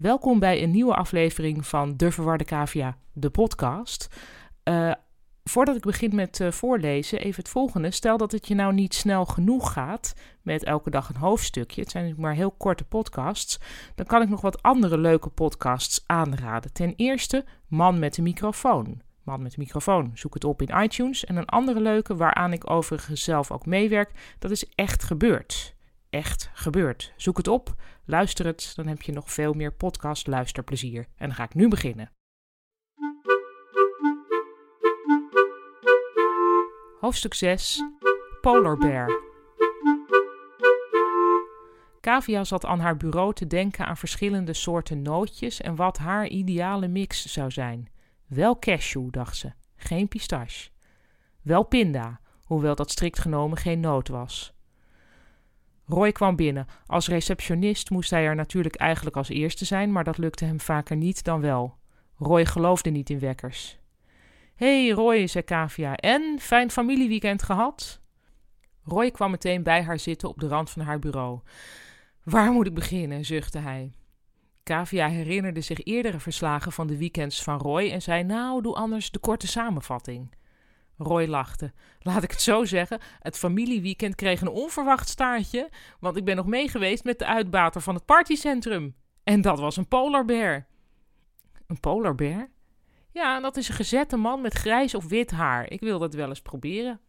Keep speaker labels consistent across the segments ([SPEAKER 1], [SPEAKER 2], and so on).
[SPEAKER 1] Welkom bij een nieuwe aflevering van De Verwarde Cavia, de podcast. Uh, voordat ik begin met uh, voorlezen, even het volgende. Stel dat het je nou niet snel genoeg gaat met elke dag een hoofdstukje. Het zijn maar heel korte podcasts. Dan kan ik nog wat andere leuke podcasts aanraden. Ten eerste Man met de microfoon. Man met de microfoon. Zoek het op in iTunes. En een andere leuke, waaraan ik overigens zelf ook meewerk, dat is Echt Gebeurd. Echt Gebeurd. Zoek het op, luister het, dan heb je nog veel meer podcast luisterplezier. En dan ga ik nu beginnen. Hoofdstuk 6 Polar Bear Kavia zat aan haar bureau te denken aan verschillende soorten nootjes en wat haar ideale mix zou zijn. Wel cashew, dacht ze, geen pistache. Wel pinda, hoewel dat strikt genomen geen noot was. Roy kwam binnen. Als receptionist moest hij er natuurlijk eigenlijk als eerste zijn, maar dat lukte hem vaker niet dan wel. Roy geloofde niet in wekkers. Hé hey Roy, zei Kavia, en fijn familieweekend gehad? Roy kwam meteen bij haar zitten op de rand van haar bureau. Waar moet ik beginnen? zuchtte hij. Kavia herinnerde zich eerdere verslagen van de weekends van Roy en zei: Nou, doe anders de korte samenvatting. Roy lachte. Laat ik het zo zeggen, het familieweekend kreeg een onverwacht staartje, want ik ben nog meegeweest met de uitbater van het partycentrum. En dat was een polarbear. Een polarbear? Ja, dat is een gezette man met grijs of wit haar. Ik wil dat wel eens proberen.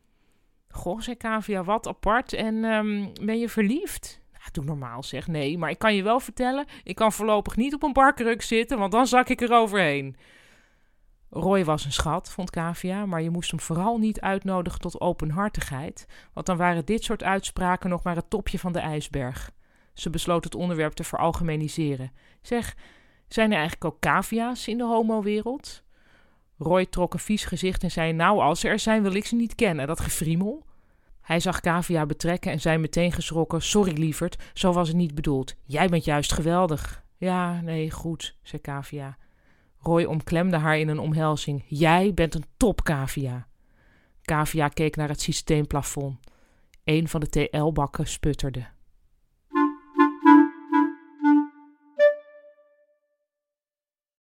[SPEAKER 1] Goh, zei Kavia, wat apart. En um, ben je verliefd? Nou, doe normaal zeg. Nee, maar ik kan je wel vertellen, ik kan voorlopig niet op een barkruk zitten, want dan zak ik er overheen. Roy was een schat, vond Kavia, maar je moest hem vooral niet uitnodigen tot openhartigheid, want dan waren dit soort uitspraken nog maar het topje van de ijsberg. Ze besloot het onderwerp te veralgemeniseren. Zeg, zijn er eigenlijk ook cavia's in de homo-wereld? Roy trok een vies gezicht en zei: Nou, als ze er zijn, wil ik ze niet kennen. Dat gefriemel. Hij zag Kavia betrekken en zei meteen geschrokken: Sorry, lieverd, zo was het niet bedoeld. Jij bent juist geweldig. Ja, nee, goed, zei Kavia. Roy omklemde haar in een omhelzing. Jij bent een top, Kavia. Kavia keek naar het systeemplafond. Een van de TL-bakken sputterde.